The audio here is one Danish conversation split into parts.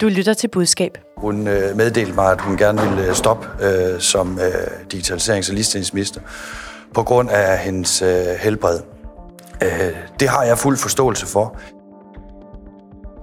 Du lytter til budskab. Hun øh, meddelte mig, at hun gerne ville øh, stoppe øh, som øh, digitaliserings- og ligestillingsminister på grund af hendes øh, helbred. Øh, det har jeg fuld forståelse for.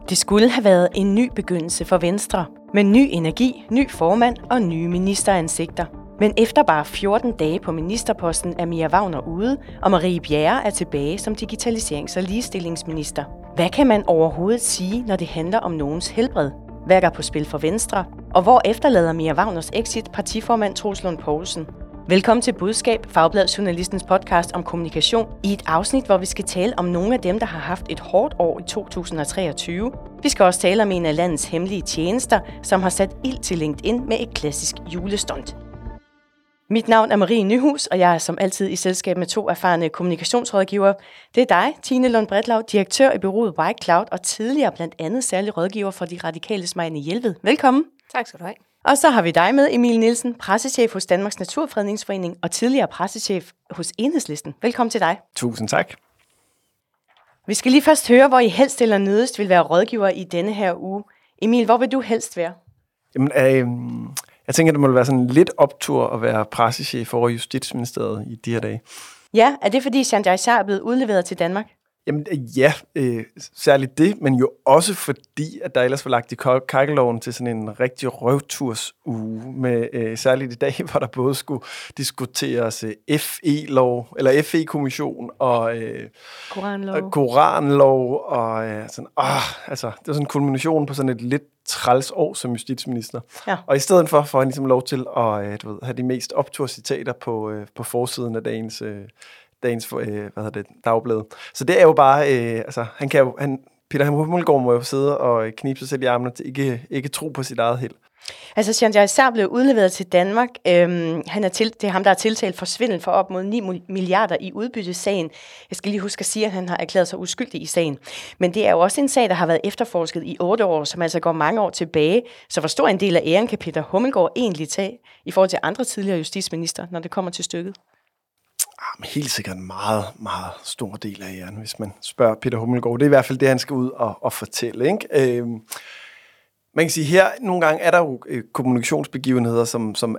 Det skulle have været en ny begyndelse for Venstre, med ny energi, ny formand og nye ministeransigter. Men efter bare 14 dage på ministerposten er Mia Wagner ude, og Marie Bjerre er tilbage som digitaliserings- og ligestillingsminister. Hvad kan man overhovedet sige, når det handler om nogens helbred? Hvad er der på spil for Venstre? Og hvor efterlader Mia Wagners exit partiformand Troels Lund Poulsen? Velkommen til Budskab, Fagblad Journalistens podcast om kommunikation, i et afsnit, hvor vi skal tale om nogle af dem, der har haft et hårdt år i 2023. Vi skal også tale om en af landets hemmelige tjenester, som har sat ild til LinkedIn med et klassisk julestunt. Mit navn er Marie Nyhus, og jeg er som altid i selskab med to erfarne kommunikationsrådgivere. Det er dig, Tine Lund Bredlav, direktør i bureauet White Cloud og tidligere blandt andet særlig rådgiver for de radikale smagende Hjelved. Velkommen. Tak skal du have. Og så har vi dig med, Emil Nielsen, pressechef hos Danmarks Naturfredningsforening og tidligere pressechef hos Enhedslisten. Velkommen til dig. Tusind tak. Vi skal lige først høre, hvor I helst eller nødest vil være rådgiver i denne her uge. Emil, hvor vil du helst være? Jamen, øh, jeg tænker, det må være sådan lidt optur at være pressechef over Justitsministeriet i de her dage. Ja, er det fordi Sanjay Shah er blevet udleveret til Danmark? Jamen ja, øh, særligt det, men jo også fordi, at der ellers var lagt i kakkeloven til sådan en rigtig røvtursuge, med øh, særligt i dag, hvor der både skulle diskuteres øh, FE-lov, eller FE-kommission og øh, Koranlov. Og koranlov, og øh, sådan, åh, altså, det var sådan en kulmination på sådan et lidt træls år som justitsminister. Ja. Og i stedet for får han ligesom lov til at øh, du ved, have de mest opturcitater på, øh, på forsiden af dagens øh, dagens øh, hvad hedder det, dagblad. Så det er jo bare, øh, altså, han kan jo, han, Peter Hummelgaard må jo sidde og øh, knibe sig selv i armene til ikke, ikke tro på sit eget held. Altså, Sanjay Shah blev udleveret til Danmark. Øhm, han er til, det er ham, der er tiltalt for svindel for op mod 9 milliarder i udbyttesagen. Jeg skal lige huske at sige, at han har erklæret sig uskyldig i sagen. Men det er jo også en sag, der har været efterforsket i 8 år, som altså går mange år tilbage. Så hvor stor en del af æren kan Peter Hummelgaard egentlig tage i forhold til andre tidligere justitsminister, når det kommer til stykket? Ah, helt sikkert en meget, meget stor del af æren, hvis man spørger Peter Hummelgaard. Det er i hvert fald det, han skal ud og, og fortælle. Ikke? Øh, man kan sige, her nogle gange er der jo øh, kommunikationsbegivenheder, som, som,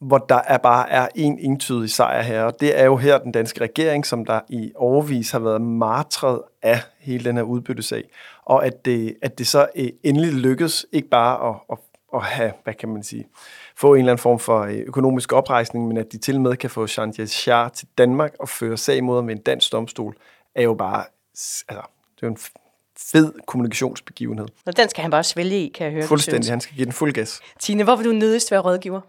hvor der er bare er en entydig sejr her, og det er jo her den danske regering, som der i overvis har været martret af hele den her udbyttesag, og at det, at det så øh, endelig lykkes ikke bare at, at, at have, hvad kan man sige, få en eller anden form for øh, økonomisk oprejsning, men at de til med kan få Sanjay Shah til Danmark og føre sag mod ham ved en dansk domstol, er jo bare, altså, det er jo en fed kommunikationsbegivenhed. Og den skal han bare svælge i, kan jeg høre. Fuldstændig, han skal give den fuld gas. Tine, hvor vil du nødigst være rådgiver?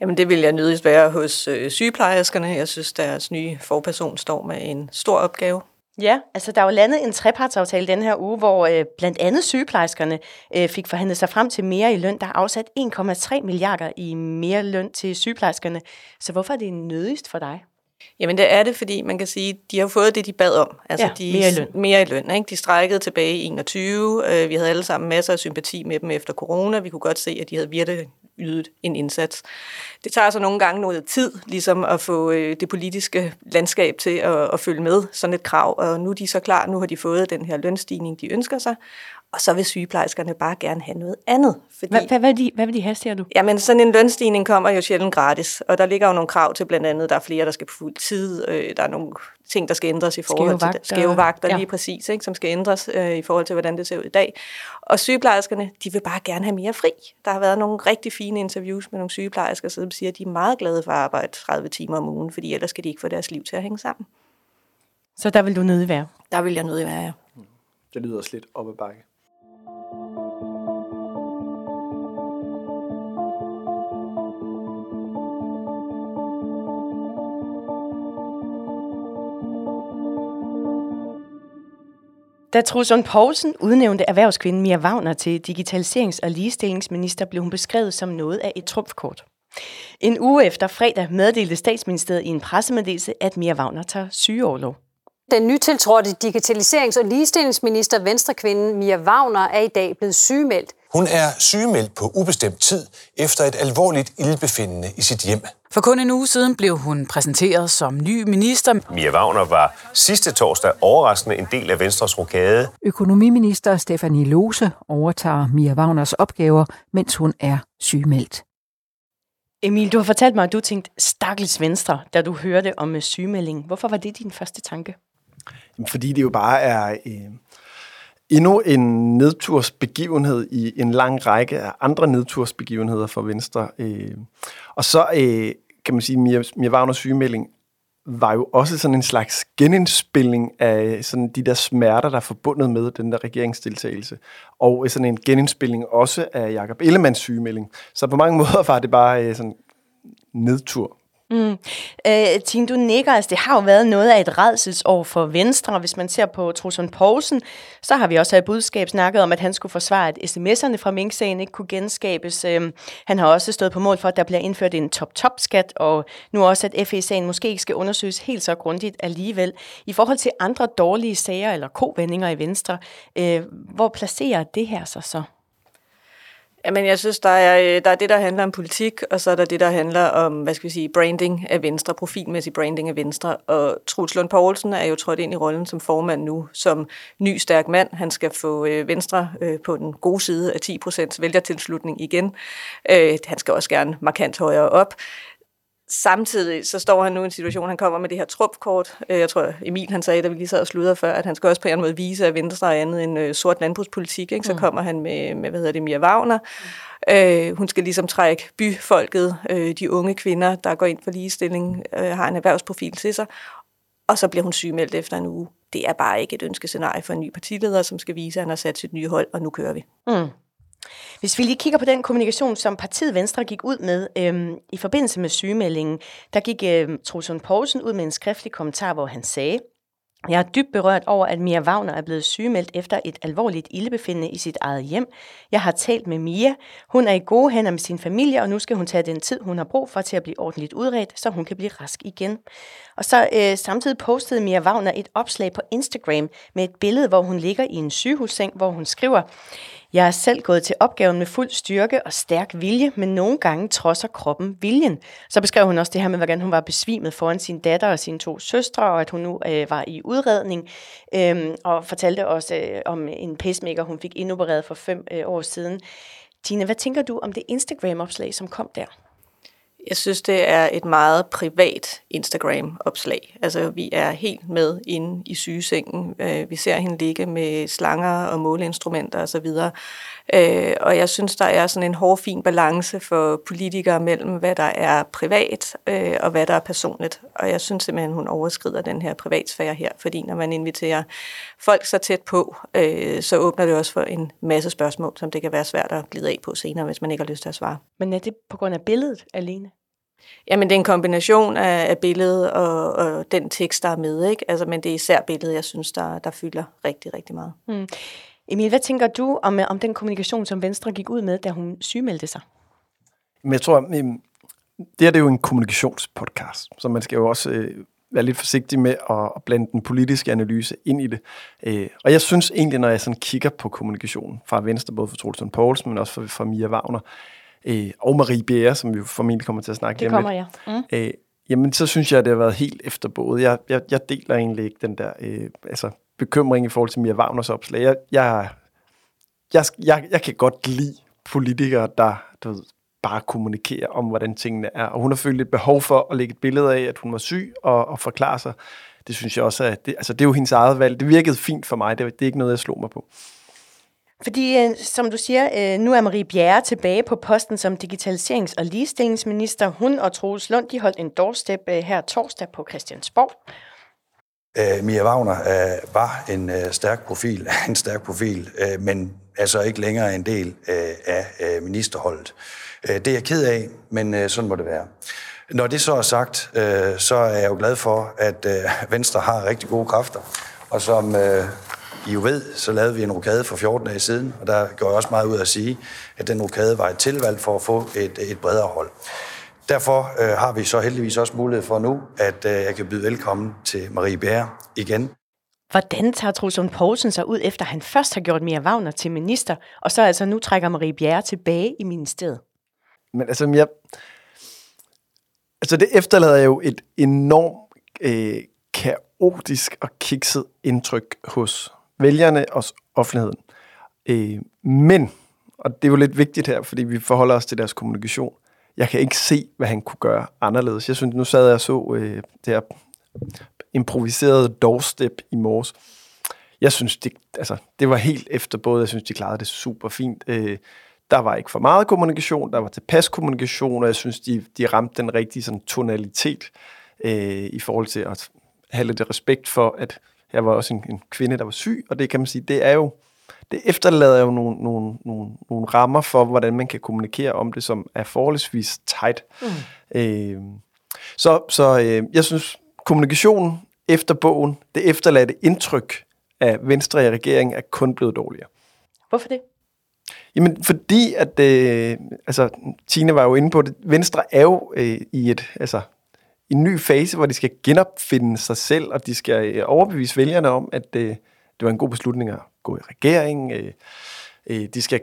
Jamen det vil jeg nødigst være hos øh, sygeplejerskerne. Jeg synes, deres nye forperson står med en stor opgave. Ja, altså der er jo landet en trepartsaftale den her uge, hvor øh, blandt andet sygeplejerskerne øh, fik forhandlet sig frem til mere i løn. Der er afsat 1,3 milliarder i mere løn til sygeplejerskerne. Så hvorfor er det nødigst for dig? Jamen det er det, fordi man kan sige, de har fået det, de bad om. Altså, ja, de, mere i løn. Mere i løn ikke? De strækkede tilbage i 21. Øh, vi havde alle sammen masser af sympati med dem efter corona. Vi kunne godt se, at de havde virkelig ydet en indsats. Det tager så nogle gange noget tid, ligesom at få øh, det politiske landskab til at, at følge med sådan et krav, og nu er de så klar, nu har de fået den her lønstigning, de ønsker sig, og så vil sygeplejerskerne bare gerne have noget andet. Fordi, hvad, hvad, hvad, vil de, hvad vil de have, siger du? Jamen, sådan en lønstigning kommer jo sjældent gratis, og der ligger jo nogle krav til blandt andet, der er flere, der skal på fuld tid, øh, der er nogle ting, der skal ændres i forhold skæve til skæve vagter, ja. lige præcis, ikke, som skal ændres øh, i forhold til, hvordan det ser ud i dag. Og sygeplejerskerne, de vil bare gerne have mere fri. Der har været nogle rigtig fine interviews med nogle sygeplejersker, som siger, at de er meget glade for at arbejde 30 timer om ugen, fordi ellers skal de ikke få deres liv til at hænge sammen. Så der vil du nødig være? Der vil jeg nødig være, ja. Det lyder også lidt op ad bakke. Da Trusund Poulsen udnævnte erhvervskvinden Mia Wagner til digitaliserings- og ligestillingsminister, blev hun beskrevet som noget af et trumfkort. En uge efter fredag meddelte statsministeriet i en pressemeddelelse, at Mia Wagner tager sygeoverlov. Den nytiltrådte digitaliserings- og ligestillingsminister Venstrekvinden Mia Wagner er i dag blevet sygemeldt. Hun er sygemeldt på ubestemt tid efter et alvorligt ildbefindende i sit hjem. For kun en uge siden blev hun præsenteret som ny minister. Mia Wagner var sidste torsdag overraskende en del af Venstres rokade. Økonomiminister Stefanie Lose overtager Mia Wagners opgaver, mens hun er sygemeldt. Emil, du har fortalt mig, at du tænkte stakkels Venstre, da du hørte om sygemeldingen. Hvorfor var det din første tanke? Fordi det jo bare er øh, endnu en nedtursbegivenhed i en lang række af andre nedtursbegivenheder for Venstre. Øh. Og så øh, kan man sige, Mia, Mia Wagners sygemelding var jo også sådan en slags genindspilning af sådan de der smerter, der er forbundet med den der regeringsdeltagelse. Og øh, sådan en genindspilning også af Jakob Ellemanns sygemelding. Så på mange måder var det bare øh, sådan nedtur Mm. Øh, Tine, du nikker. Altså, det har jo været noget af et redselsår for Venstre. Hvis man ser på Trusund Poulsen, så har vi også et budskab snakket om, at han skulle forsvare, at sms'erne fra Mink-sagen ikke kunne genskabes. Øh, han har også stået på mål for, at der bliver indført en top-top-skat, og nu også, at FE-sagen måske ikke skal undersøges helt så grundigt alligevel. I forhold til andre dårlige sager eller kovendinger i Venstre, øh, hvor placerer det her sig så? Jamen, jeg synes, der er, øh, der er det, der handler om politik, og så er der det, der handler om, hvad skal vi sige, branding af Venstre, profilmæssig branding af Venstre. Og Truls Lund Poulsen er jo trådt ind i rollen som formand nu, som ny stærk mand. Han skal få øh, Venstre øh, på den gode side af 10% vælgertilslutning igen. Øh, han skal også gerne markant højere op. Samtidig så står han nu i en situation, han kommer med det her trupkort. Øh, jeg tror, Emil han sagde, da vi lige sad og sludrede før, at han skal også på en måde vise, at Venstre er andet end øh, sort landbrugspolitik. Ikke? Så mm. kommer han med, med, hvad hedder det, Mia Wagner. Mm. Øh, hun skal ligesom trække byfolket, øh, de unge kvinder, der går ind for ligestilling, øh, har en erhvervsprofil til sig. Og så bliver hun sygemeldt efter en uge. Det er bare ikke et ønskescenarie for en ny partileder, som skal vise, at han har sat sit nye hold, og nu kører vi. Mm. Hvis vi lige kigger på den kommunikation, som partiet Venstre gik ud med øhm, i forbindelse med sygemeldingen, der gik øhm, Trusund Poulsen ud med en skriftlig kommentar, hvor han sagde, jeg er dybt berørt over, at Mia Wagner er blevet sygemeldt efter et alvorligt ildebefindende i sit eget hjem. Jeg har talt med Mia. Hun er i gode hænder med sin familie, og nu skal hun tage den tid, hun har brug for til at blive ordentligt udredt, så hun kan blive rask igen. Og så øh, samtidig postede Mia Wagner et opslag på Instagram med et billede, hvor hun ligger i en sygehusseng, hvor hun skriver, jeg er selv gået til opgaven med fuld styrke og stærk vilje, men nogle gange trodser kroppen viljen. Så beskrev hun også det her med, hvordan hun var besvimet foran sin datter og sine to søstre, og at hun nu øh, var i udredning, øh, og fortalte også øh, om en pacemaker, hun fik indopereret for fem øh, år siden. Tina, hvad tænker du om det Instagram-opslag, som kom der? Jeg synes, det er et meget privat Instagram-opslag. Altså, vi er helt med inde i sygesengen. Øh, vi ser hende ligge med slanger og måleinstrumenter osv. Øh, og jeg synes, der er sådan en hård, fin balance for politikere mellem, hvad der er privat øh, og hvad der er personligt. Og jeg synes simpelthen, hun overskrider den her privatsfære her, fordi når man inviterer folk så tæt på, så åbner det også for en masse spørgsmål, som det kan være svært at glide af på senere, hvis man ikke har lyst til at svare. Men er det på grund af billedet alene? Jamen, det er en kombination af, af billedet og, og den tekst, der er med, ikke? Altså, men det er især billedet, jeg synes, der, der fylder rigtig, rigtig meget. Mm. Emil, hvad tænker du om, om den kommunikation, som Venstre gik ud med, da hun sygemeldte sig? Men jeg tror, det her det er jo en kommunikationspodcast, så man skal jo også øh, være lidt forsigtig med at, at blande den politiske analyse ind i det. Øh, og jeg synes egentlig, når jeg sådan kigger på kommunikationen fra Venstre, både for Troelsen Poulsen, men også for, for Mia Wagner, øh, og Marie Bjerre, som vi formentlig kommer til at snakke det kommer, ja. Mm. Øh, jamen, så synes jeg, at det har været helt efter både. Jeg, jeg, jeg deler egentlig ikke den der øh, altså, bekymring i forhold til Mia Wagners opslag. Jeg, jeg, jeg, jeg, jeg kan godt lide politikere, der du ved, bare kommunikerer om, hvordan tingene er. Og hun har følt et behov for at lægge et billede af, at hun var syg og, og forklare sig. Det synes jeg også, at det, altså, det er jo hendes eget valg. Det virkede fint for mig. Det, det er ikke noget, jeg slog mig på. Fordi, øh, som du siger, øh, nu er Marie Bjerre tilbage på posten som digitaliserings- og ligestillingsminister. Hun og Troels Lund, de holdt en doorstep øh, her torsdag på Christiansborg. Uh, Mia Wagner var en stærk profil, en stærk profil, men altså ikke længere en del af ministerholdet. Det er jeg ked af, men sådan må det være. Når det så er sagt, så er jeg jo glad for, at Venstre har rigtig gode kræfter, og som i jo ved, så lavede vi en rokade for 14 dage siden, og der går jeg også meget ud at sige, at den rokade var et tilvalg for at få et, et bredere hold. Derfor øh, har vi så heldigvis også mulighed for nu, at øh, jeg kan byde velkommen til Marie Bjerre igen. Hvordan tager Trusund Poulsen sig ud, efter han først har gjort Mia Wagner til minister, og så altså nu trækker Marie Bjerre tilbage i ministeriet? Men altså, jeg, altså det efterlader jo et enormt øh, kaotisk og kikset indtryk hos vælgerne og offentligheden. Øh, men, og det er jo lidt vigtigt her, fordi vi forholder os til deres kommunikation, jeg kan ikke se, hvad han kunne gøre anderledes. Jeg synes, nu sad jeg og så øh, det her improviserede doorstep i morges. Jeg synes, det, altså, det var helt efter både. Jeg synes, de klarede det super fint. Øh, der var ikke for meget kommunikation, der var tilpas kommunikation, og jeg synes, de, de ramte den rigtige sådan, tonalitet øh, i forhold til at have lidt respekt for, at her var også en, en kvinde, der var syg, og det kan man sige, det er jo, det efterlader jo nogle, nogle, nogle, nogle rammer for, hvordan man kan kommunikere om det, som er forholdsvis tight. Mm. Øh, så så øh, jeg synes, kommunikationen efter bogen, det efterladte indtryk af Venstre i regeringen, er kun blevet dårligere. Hvorfor det? Jamen, fordi at, øh, altså, Tine var jo inde på det, Venstre er jo øh, i et, altså, en ny fase, hvor de skal genopfinde sig selv, og de skal øh, overbevise vælgerne om, at øh, det var en god beslutning at gå i regering. Øh, øh, de skal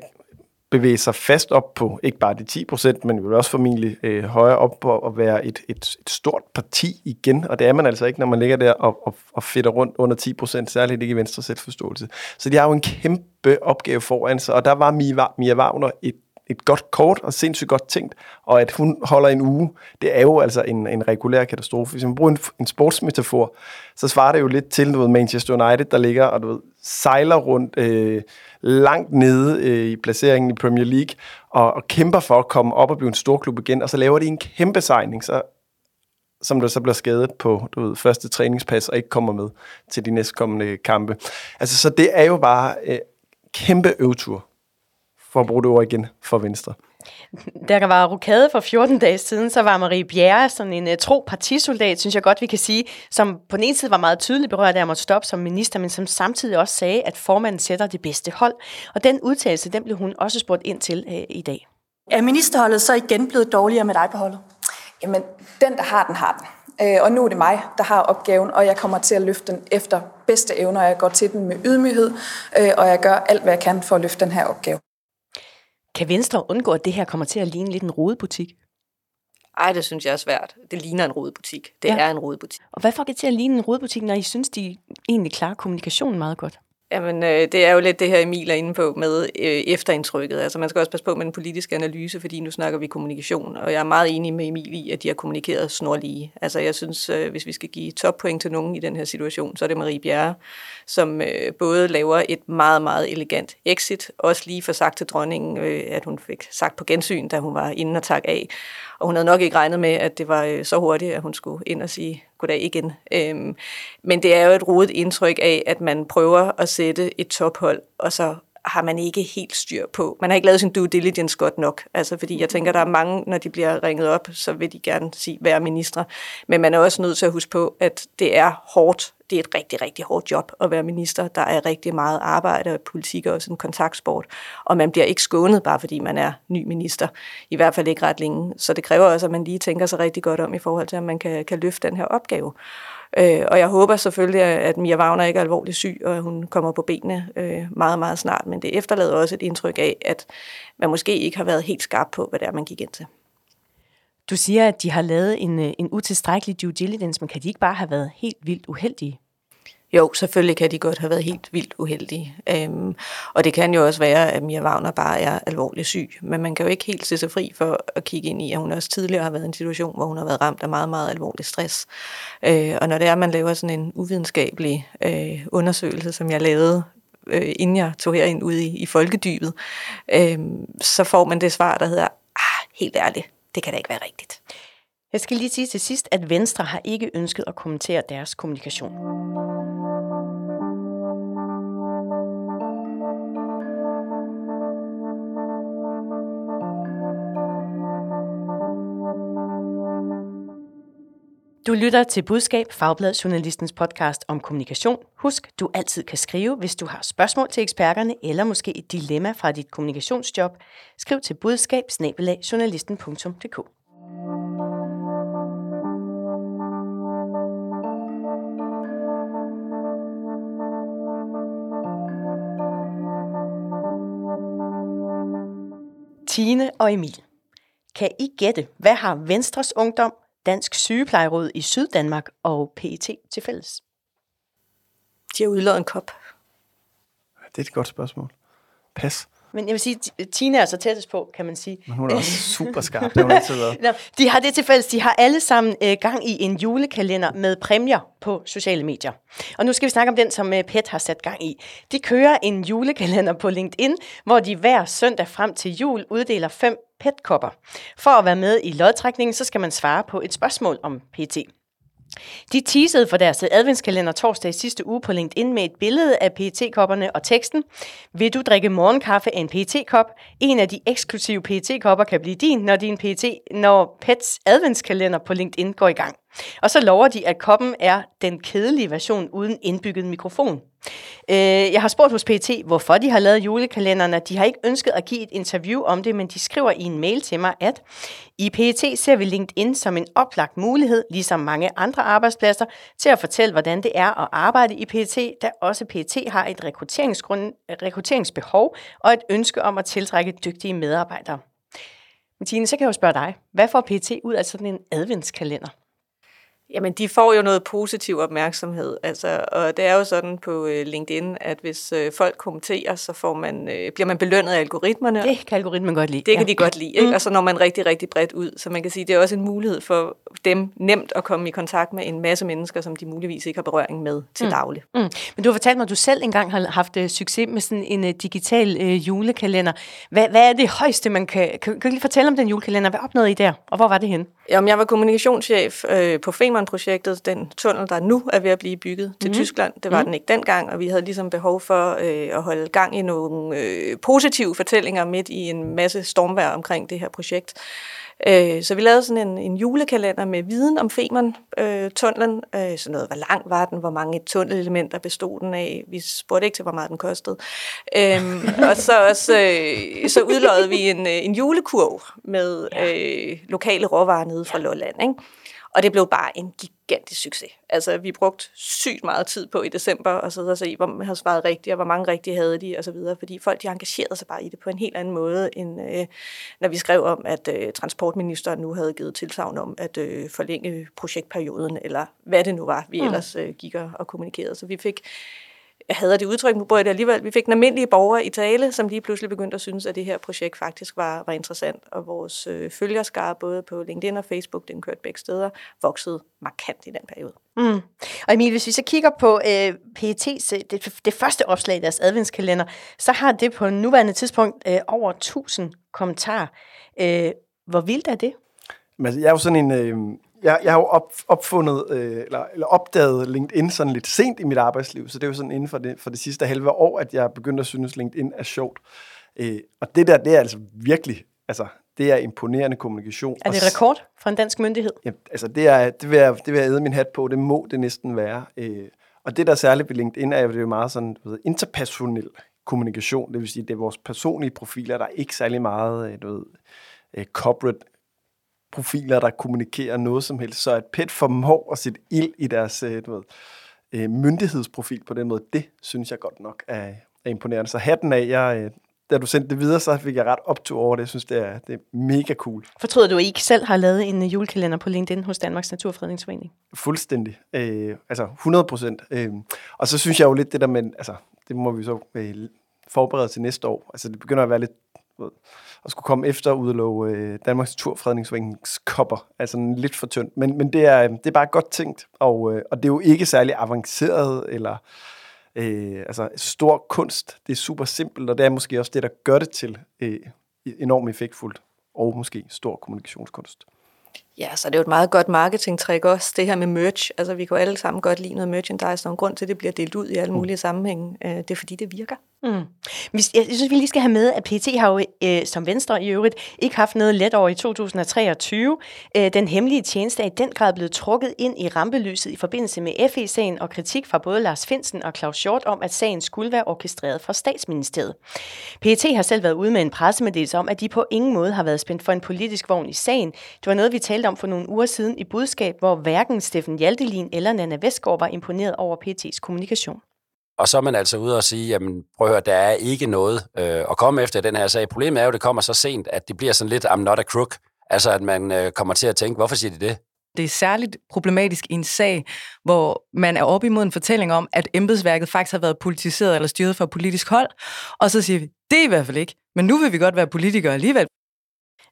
bevæge sig fast op på ikke bare de 10 procent, men jo også formentlig øh, højere op på at være et, et, et stort parti igen, og det er man altså ikke, når man ligger der og, og, og fedter rundt under 10 procent, særligt ikke i Venstre selvforståelse. Så de har jo en kæmpe opgave foran sig, og der var Mia, Mia Wagner et et godt kort og sindssygt godt tænkt, og at hun holder en uge, det er jo altså en, en regulær katastrofe. Hvis man bruger en, en sportsmetafor, så svarer det jo lidt til du ved, Manchester United, der ligger og du ved, sejler rundt øh, langt nede øh, i placeringen i Premier League, og, og kæmper for at komme op og blive en stor klub igen, og så laver de en kæmpe sejning, så som der så bliver skadet på du ved, første træningspas og ikke kommer med til de næstkommende kampe. Altså, så det er jo bare øh, kæmpe øvetur for at bruge det ord igen, for Venstre. Der var rokade for 14 dage siden, så var Marie Bjerre sådan en uh, tro partisoldat, synes jeg godt, vi kan sige, som på den ene side var meget tydeligt berørt af at måtte stoppe som minister, men som samtidig også sagde, at formanden sætter det bedste hold. Og den udtalelse, den blev hun også spurgt ind til uh, i dag. Er ministerholdet så igen blevet dårligere med dig på holdet? Jamen, den, der har den, har den. Øh, og nu er det mig, der har opgaven, og jeg kommer til at løfte den efter bedste evner. Jeg går til den med ydmyghed, og jeg gør alt, hvad jeg kan for at løfte den her opgave. Kan Venstre undgå, at det her kommer til at ligne lidt en rodebutik? Ej, det synes jeg er svært. Det ligner en rodebutik. Det ja. er en rodebutik. Og hvad får det til at ligne en rodebutik, når I synes, de egentlig klarer kommunikationen meget godt? Jamen, øh, det er jo lidt det her, Emil er inde på med øh, efterindtrykket. Altså, man skal også passe på med den politiske analyse, fordi nu snakker vi kommunikation, og jeg er meget enig med Emil i, at de har kommunikeret snorlige. Altså, jeg synes, øh, hvis vi skal give toppoint til nogen i den her situation, så er det Marie Bjerre, som øh, både laver et meget, meget elegant exit, også lige for sagt til dronningen, øh, at hun fik sagt på gensyn, da hun var inde og tak af, og hun havde nok ikke regnet med, at det var øh, så hurtigt, at hun skulle ind og sige goddag igen. Øhm, men det er jo et rodet indtryk af, at man prøver at sætte et tophold, og så har man ikke helt styr på. Man har ikke lavet sin due diligence godt nok. Altså, fordi jeg tænker, der er mange, når de bliver ringet op, så vil de gerne sige, være ministre. Men man er også nødt til at huske på, at det er hårdt. Det er et rigtig, rigtig hårdt job at være minister. Der er rigtig meget arbejde, og politik er også en kontaktsport. Og man bliver ikke skånet, bare fordi man er ny minister. I hvert fald ikke ret længe. Så det kræver også, at man lige tænker sig rigtig godt om i forhold til, at man kan, kan løfte den her opgave. Øh, og jeg håber selvfølgelig, at Mia Wagner ikke er alvorligt syg, og at hun kommer på benene øh, meget, meget snart. Men det efterlader også et indtryk af, at man måske ikke har været helt skarp på, hvad det er, man gik ind til. Du siger, at de har lavet en, øh, en utilstrækkelig due diligence, men kan de ikke bare have været helt vildt uheldige? Jo, selvfølgelig kan de godt have været helt vildt uheldige. Øhm, og det kan jo også være, at Mia Wagner bare er alvorligt syg. Men man kan jo ikke helt se sig fri for at kigge ind i, at hun også tidligere har været i en situation, hvor hun har været ramt af meget, meget alvorlig stress. Øh, og når det er, at man laver sådan en uvidenskabelig øh, undersøgelse, som jeg lavede øh, inden jeg tog herind ude i, i folkedybet, øh, så får man det svar, der hedder, ah, helt ærligt, det kan da ikke være rigtigt. Jeg skal lige sige til sidst, at Venstre har ikke ønsket at kommentere deres kommunikation. Du lytter til Budskab, Fagblad Journalistens podcast om kommunikation. Husk, du altid kan skrive, hvis du har spørgsmål til eksperterne eller måske et dilemma fra dit kommunikationsjob. Skriv til budskab Tine og Emil. Kan I gætte, hvad har Venstres Ungdom, Dansk Sygeplejeråd i Syddanmark og PET til fælles? De har udlået en kop. Det er et godt spørgsmål. Pas. Men jeg vil sige, Tina er så tættest på, kan man sige. Men hun er også super skarp, det hun altid været. De har det til fælles. De har alle sammen øh, gang i en julekalender med præmier på sociale medier. Og nu skal vi snakke om den, som øh, PET har sat gang i. De kører en julekalender på LinkedIn, hvor de hver søndag frem til jul uddeler fem PET-kopper. For at være med i lodtrækningen, så skal man svare på et spørgsmål om PT. De teasede for deres adventskalender torsdag i sidste uge på LinkedIn med et billede af PET-kopperne og teksten. Vil du drikke morgenkaffe af en PET-kop? En af de eksklusive PET-kopper kan blive din, når din PET, når PETs adventskalender på LinkedIn går i gang. Og så lover de, at koppen er den kedelige version uden indbygget mikrofon. Øh, jeg har spurgt hos PT, hvorfor de har lavet julekalenderne. De har ikke ønsket at give et interview om det, men de skriver i en mail til mig, at i PT ser vi LinkedIn som en oplagt mulighed, ligesom mange andre arbejdspladser, til at fortælle, hvordan det er at arbejde i PT, da også PT har et rekrutteringsgrund, rekrutteringsbehov og et ønske om at tiltrække dygtige medarbejdere. Martine, så kan jeg jo spørge dig, hvad får PT ud af sådan en adventskalender? Jamen, de får jo noget positiv opmærksomhed. Altså, og det er jo sådan på øh, LinkedIn, at hvis øh, folk kommenterer, så får man, øh, bliver man belønnet af algoritmerne. Det kan algoritmen godt lide. Det kan ja. de godt lide, ikke? Mm. og så når man rigtig, rigtig bredt ud. Så man kan sige, det er også en mulighed for dem nemt at komme i kontakt med en masse mennesker, som de muligvis ikke har berøring med til Mm. daglig. Mm. Men du har fortalt mig, at du selv engang har haft succes med sådan en uh, digital uh, julekalender. Hvad, hvad er det højeste, man kan... Kan, kan du lige fortælle om den julekalender? Hvad opnåede I der, og hvor var det henne? Jamen, jeg var kommunikationschef øh, på Femern-projektet, den tunnel, der nu er ved at blive bygget til Mhm. mm. Tyskland. Det var mm. den ikke dengang, og vi havde ligesom behov for øh, at holde gang i nogle øh, positive fortællinger midt i en masse stormvejr omkring det her projekt. Øh, så vi lavede sådan en, en julekalender med viden om Femern-tunnelen. Øh, sådan noget, hvor lang var den, hvor mange tunnelelementer bestod den af. Vi spurgte ikke til, hvor meget den kostede. Øhm, og så, også, øh, så udløjede vi en, øh, en julekurv med øh, lokale råvarer nede fra Lolland. Ikke? Og det blev bare en gigantisk succes. Altså, vi brugte sygt meget tid på i december og sidde og se, hvor man havde svaret rigtigt, og hvor mange rigtige havde de, og så videre. Fordi folk, de engagerede sig bare i det på en helt anden måde, end øh, når vi skrev om, at øh, transportministeren nu havde givet tilsavn om at øh, forlænge projektperioden, eller hvad det nu var, vi Mm. ellers øh, gik og, og kommunikerede. Så vi fik jeg havde det udtryk, nu bruger jeg det alligevel. Vi fik den almindelige borger i tale, som lige pludselig begyndte at synes, at det her projekt faktisk var, var interessant. Og vores øh, følgerskare, både på LinkedIn og Facebook, den kørte begge steder, voksede markant i den periode. Mm. Og Emil, hvis vi så kigger på øh, PET's, det, det første opslag i deres adventskalender, så har det på nuværende tidspunkt øh, over 1000 kommentarer. Øh, hvor vildt er det? Men altså, jeg er jo sådan en... Øh, jeg, jeg har jo op, opfundet, øh, eller, eller opdaget LinkedIn sådan lidt sent i mit arbejdsliv, så det er jo sådan inden for det, for det sidste halve år, at jeg er begyndt at synes, LinkedIn er sjovt. Øh, og det der, det er altså virkelig, altså, det er imponerende kommunikation. Er det rekord for en dansk myndighed? Ja, altså det, er, det, vil jeg, det vil jeg æde min hat på, det må det næsten være. Øh, og det, der er særligt ved LinkedIn, er jo, det er jo meget sådan, du ved, interpersonel kommunikation, det vil sige, det er vores personlige profiler, der er ikke særlig meget, øh, du ved, øh, corporate profiler, der kommunikerer noget som helst. Så at PET formår at sætte ild i deres øh, du ved, øh, myndighedsprofil på den måde, det synes jeg godt nok er, er imponerende. Så hatten af, jeg, øh, da du sendte det videre, så fik jeg ret optur over det. Jeg synes, det er, det er mega cool. Fortryder du ikke selv har lavet en øh, julekalender på LinkedIn hos Danmarks Naturfredningsforening? Fuldstændig. Øh, altså 100 procent. Øh, og så synes jeg jo lidt det der med, altså det må vi så øh, forberede til næste år. Altså det begynder at være lidt, du ved, at skulle komme efter udlove øh, Danmarks Naturfredningsforenings kopper. Altså lidt for tyndt. Men, men det, er, øh, det er bare godt tænkt, og, øh, og det er jo ikke særlig avanceret eller øh, altså stor kunst. Det er super simpelt, og det er måske også det, der gør det til øh, enormt effektfuldt og måske stor kommunikationskunst. Ja, så det er jo et meget godt marketingtræk også, det her med merch. Altså, vi kan jo alle sammen godt lide noget merchandise, og en grund til, at det bliver delt ud i alle mulige sammenhænge. Øh, Det er fordi, det virker. Mm. Jeg synes, vi lige skal have med, at PT har jo, øh, som Venstre i øvrigt, ikke haft noget let over i 2023. Øh, den hemmelige tjeneste er i den grad blevet trukket ind i rampelyset i forbindelse med FE-sagen og kritik fra både Lars Finsen og Claus Hjort om, at sagen skulle være orkestreret fra statsministeriet. PT har selv været ude med en pressemeddelelse om, at de på ingen måde har været spændt for en politisk vogn i sagen. Det var noget, vi talte om for nogle uger siden i budskab, hvor hverken Steffen Hjaltelin eller Nana Vestgaard var imponeret over PT's kommunikation. og så er man altså ude og sige, jamen prøv at høre, der er ikke noget øh, at komme efter den her sag. Problemet er jo, at det kommer så sent, at det bliver sådan lidt, I'm not a crook. Altså, at man øh, kommer til at tænke, hvorfor siger de det? Det er særligt problematisk i en sag, hvor man er oppe imod en fortælling om, at embedsværket faktisk har været politiseret eller styret fra politisk hold, og så siger vi, det er i hvert fald ikke, men nu vil vi godt være politikere alligevel.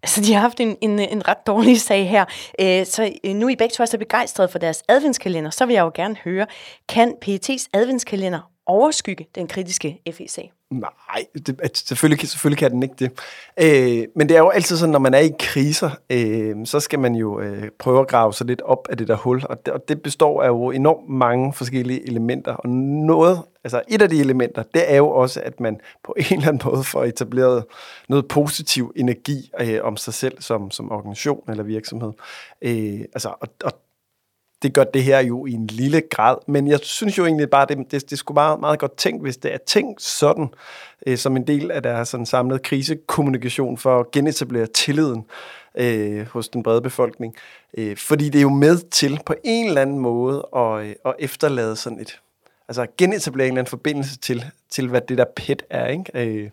Altså, de har haft en, en, en ret dårlig sag her. Øh, så øh, nu er I begge to er så begejstrede for deres adventskalender, så vil jeg jo gerne høre, kan PET's adventskalender overskygge den kritiske FE-sag? Nej, det, selvfølgelig, selvfølgelig kan den ikke det. Øh, men det er jo altid sådan, når man er i kriser, øh, så skal man jo øh, prøve at grave sig lidt op af det der hul, og det, og det består af jo enormt mange forskellige elementer, og noget, altså et af de elementer, det er jo også, at man på en eller anden måde får etableret noget positiv energi øh, om sig selv som, som organisation eller virksomhed. Øh, altså, og, og det gør det her jo i en lille grad, men jeg synes jo egentlig bare, det, det, det skulle meget, meget godt tænkt, hvis det er tænkt sådan, øh, som en del af deres sådan samlede krisekommunikation for at genetablere tilliden øh, hos den brede befolkning. Øh, fordi det er jo med til på en eller anden måde at, øh, at efterlade sådan et, altså genetablere en eller anden forbindelse til, til hvad det der pet er, ikke? Øh,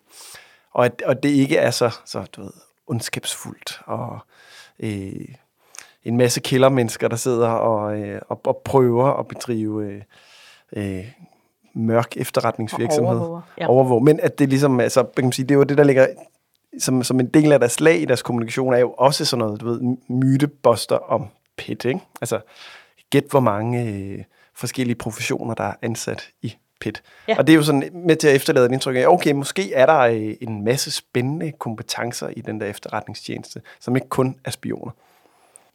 og, at, og det ikke er så, så du ved, ondskabsfuldt og øh, en masse killermennesker, der sidder og, øh, og, og prøver at bedrive øh, øh, mørk efterretningsvirksomhed. overvåger, ja. Overvåg. Men at det ligesom, altså, kan man sige, det er jo det, der ligger som, som en del af deres slag i deres kommunikation, er jo også sådan noget, du ved, myteboster om PET, ikke? Altså, gæt hvor mange øh, forskellige professioner, der er ansat i PET. Ja. Og det er jo sådan med til at efterlade et indtryk af, okay, måske er der øh, en masse spændende kompetencer i den der efterretningstjeneste, som ikke kun er spioner.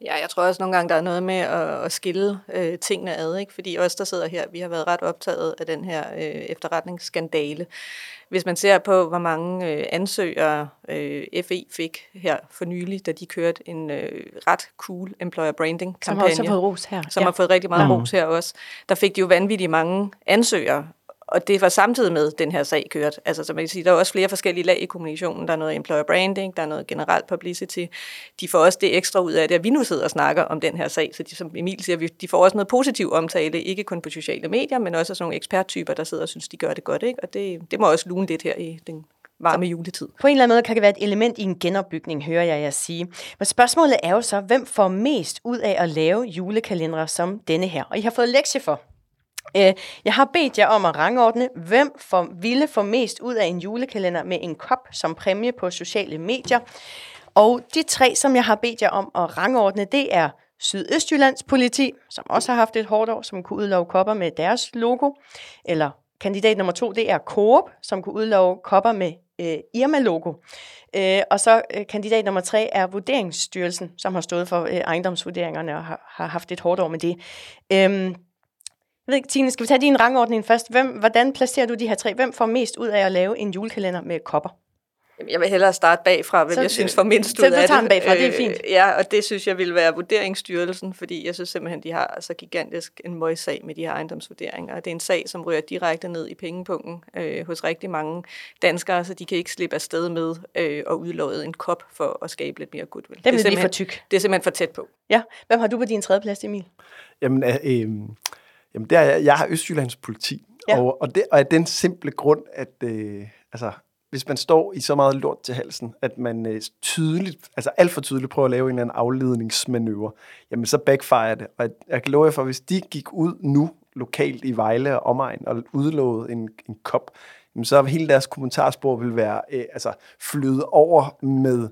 Ja, jeg tror også nogle gange, der er noget med at, at skille øh, tingene ad, ikke? fordi os, der sidder her, vi har været ret optaget af den her øh, efterretningsskandale. Hvis man ser på, hvor mange øh, ansøgere øh, FE fik her for nylig, da de kørte en øh, ret cool employer branding Som kampagne. også har fået ros her. Som ja. har fået rigtig meget Mm. ros her også. Der fik de jo vanvittigt mange ansøgere, og det var samtidig med, den her sag kørt. Altså, så man kan sige, der er også flere forskellige lag i kommunikationen. Der er noget employer branding, der er noget generelt publicity. De får også det ekstra ud af det, at vi nu sidder og snakker om den her sag. Så de, som Emil siger, de får også noget positiv omtale, ikke kun på sociale medier, men også af sådan nogle eksperttyper, der sidder og synes, de gør det godt. Ikke? Og det, det må også lune lidt her i den varme juletid. På en eller anden måde kan det være et element i en genopbygning, hører jeg jer sige. Men spørgsmålet er jo så, hvem får mest ud af at lave julekalendere som denne her? Og I har fået lektie for. Øh, Jeg har bedt jer om at rangordne, hvem for, ville få mest ud af en julekalender med en kop som præmie på sociale medier. Og de tre, som jeg har bedt jer om at rangordne, det er Sydøstjyllands politi, som også har haft et hårdt år, som kunne udlove kopper med deres logo. Eller kandidat nummer to, det er Coop, som kunne udlove kopper med øh, Irma-logo. Øh, og så øh, kandidat nummer tre er Vurderingsstyrelsen, som har stået for øh, ejendomsvurderingerne og har, har haft et hårdt år med det. Øh, ved ikke, Tine, skal vi tage din rangordning først? Hvem, hvordan placerer du de her tre? Hvem får mest ud af at lave en julekalender med kopper? Jeg vil hellere starte bagfra, hvem Så- jeg synes får mindst så ud du af tager det. den bagfra, det er fint. Øh, Ja, og det synes jeg ville være Vurderingsstyrelsen, fordi jeg synes simpelthen, de har så gigantisk en møgssag med de her ejendomsvurderinger. Og det er en sag, som rører direkte ned i pengepunkten øh, hos rigtig mange danskere, så de kan ikke slippe afsted med øh, at udlåde en kop for at skabe lidt mere goodwill. Den vil det er blive for simpelthen- tyk. Det er simpelthen for tæt på. Ja, hvem har du på din tredje plads, Emil? Jamen, øh, øh, jamen det er, jeg, har Østjyllands politi, ja. og, og, det, og af den simple grund, at øh, altså, hvis man står i så meget lort til halsen, at man øh, tydeligt, altså alt for tydeligt prøver at lave en eller anden afledningsmanøvre, jamen så backfire det. Og jeg, jeg kan love jer for, hvis de gik ud nu lokalt i Vejle og omegn og udlovede en, en kop, jamen så hele deres kommentarspor vil være øh, altså, flyde over med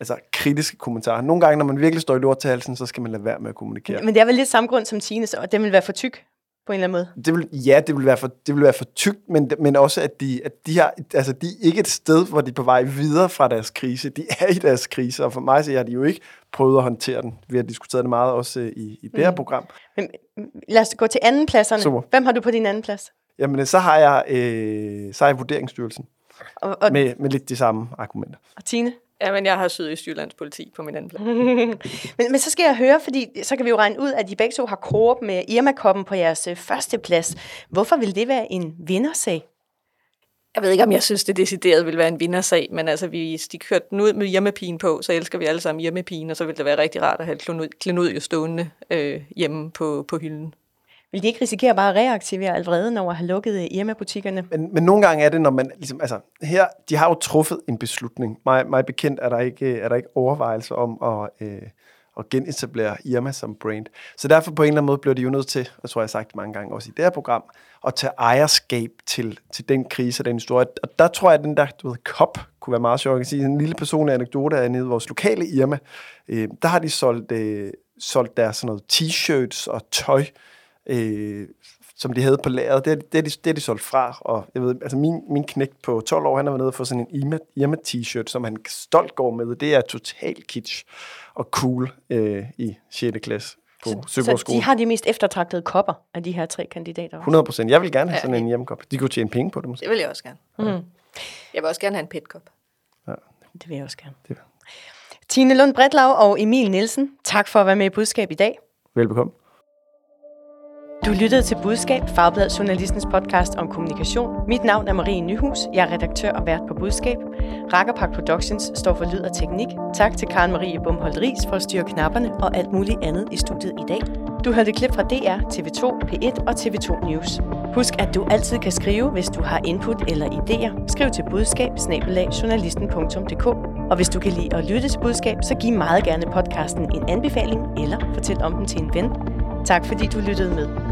altså, kritiske kommentarer. Nogle gange, når man virkelig står i lort til halsen, så skal man lade være med at kommunikere. Men det er vel lidt samme grund som Tines, og den vil være for tyk på en eller anden måde. Det vil, ja, det vil være for, det vil være for tykt, men, men også, at de, at de, har, altså, de er ikke et sted, hvor de er på vej videre fra deres krise. De er i deres krise, og for mig så har de jo ikke prøvet at håndtere den. Vi har diskuteret det meget også øh, i, i det her Mm. program. Men, lad os gå til andenpladserne. Super. Hvem har du på din anden plads? Jamen, så har jeg, øh, så har jeg Vurderingsstyrelsen Og, og, med, med lidt de samme argumenter. og Tine? Ja, men jeg har Sydøstjyllands politi på min anden plads. men, men så skal jeg høre, fordi så kan vi jo regne ud, at I begge to har Coop med Irma-koppen på jeres øh, første plads. Hvorfor vil det være en vindersag? Jeg ved ikke, om jeg synes, det decideret vil være en vindersag, men altså, hvis de kørte den ud med hjemmepigen på, så elsker vi alle sammen hjemmepigen, og så vil det være rigtig rart at have klenod- klenodie stående øh, hjemme på, på hylden. Vil de ikke risikere bare at reaktivere al vreden over at have lukket øh, Irma-butikkerne? Men, men nogle gange er det, når man ligesom, altså her, de har jo truffet en beslutning. Mig, mig bekendt er der ikke, øh, er der ikke overvejelser om at, øh, at genetablere Irma som brand. Så derfor på en eller anden måde bliver de jo nødt til, og tror jeg har sagt mange gange også i det her program, at tage ejerskab til, til den krise og den historie. Og der tror jeg, at den der du ved, kop kunne være meget sjov. Jeg kan sige en lille personlig anekdote er nede i vores lokale Irma. Øh, der har de solgt, øh, solgt deres sådan noget t-shirts og tøj, øh, som de havde på lageret. Det er, det, er de, det er de solgt fra. Og jeg ved, altså min, min knægt på 12 år, han har været nede og få sådan en Irma, Irma t-shirt, som han stolt går med. Det er total kitsch og cool øh, i 6. klasse på Så de har de mest eftertragtede kopper af de her tre kandidater? 100 procent. Jeg vil gerne have sådan ja. en hjemmekop. De kunne tjene penge på det måske. Det vil jeg også gerne. Mm. Jeg vil også gerne have en petkop. Ja. Det vil jeg også gerne. Det. Tine Lund Bredlau og Emil Nielsen, tak for at være med i Budskab i dag. Velbekomme. Du lyttede til Budskab, Fagbladet Journalistens podcast om kommunikation. Mit navn er Marie Nyhus. Jeg er redaktør og vært på Budskab. Rakkerpak Productions står for lyd og teknik. Tak til Karen Marie Bumholdt Ries for at styre knapperne og alt muligt andet i studiet i dag. Du hørte klip fra DR, TV2, P1 og TV2 News. Husk, at du altid kan skrive, hvis du har input eller idéer. Skriv til budskab Og hvis du kan lide at lytte til budskab, så giv meget gerne podcasten en anbefaling eller fortæl om den til en ven. Tak fordi du lyttede med.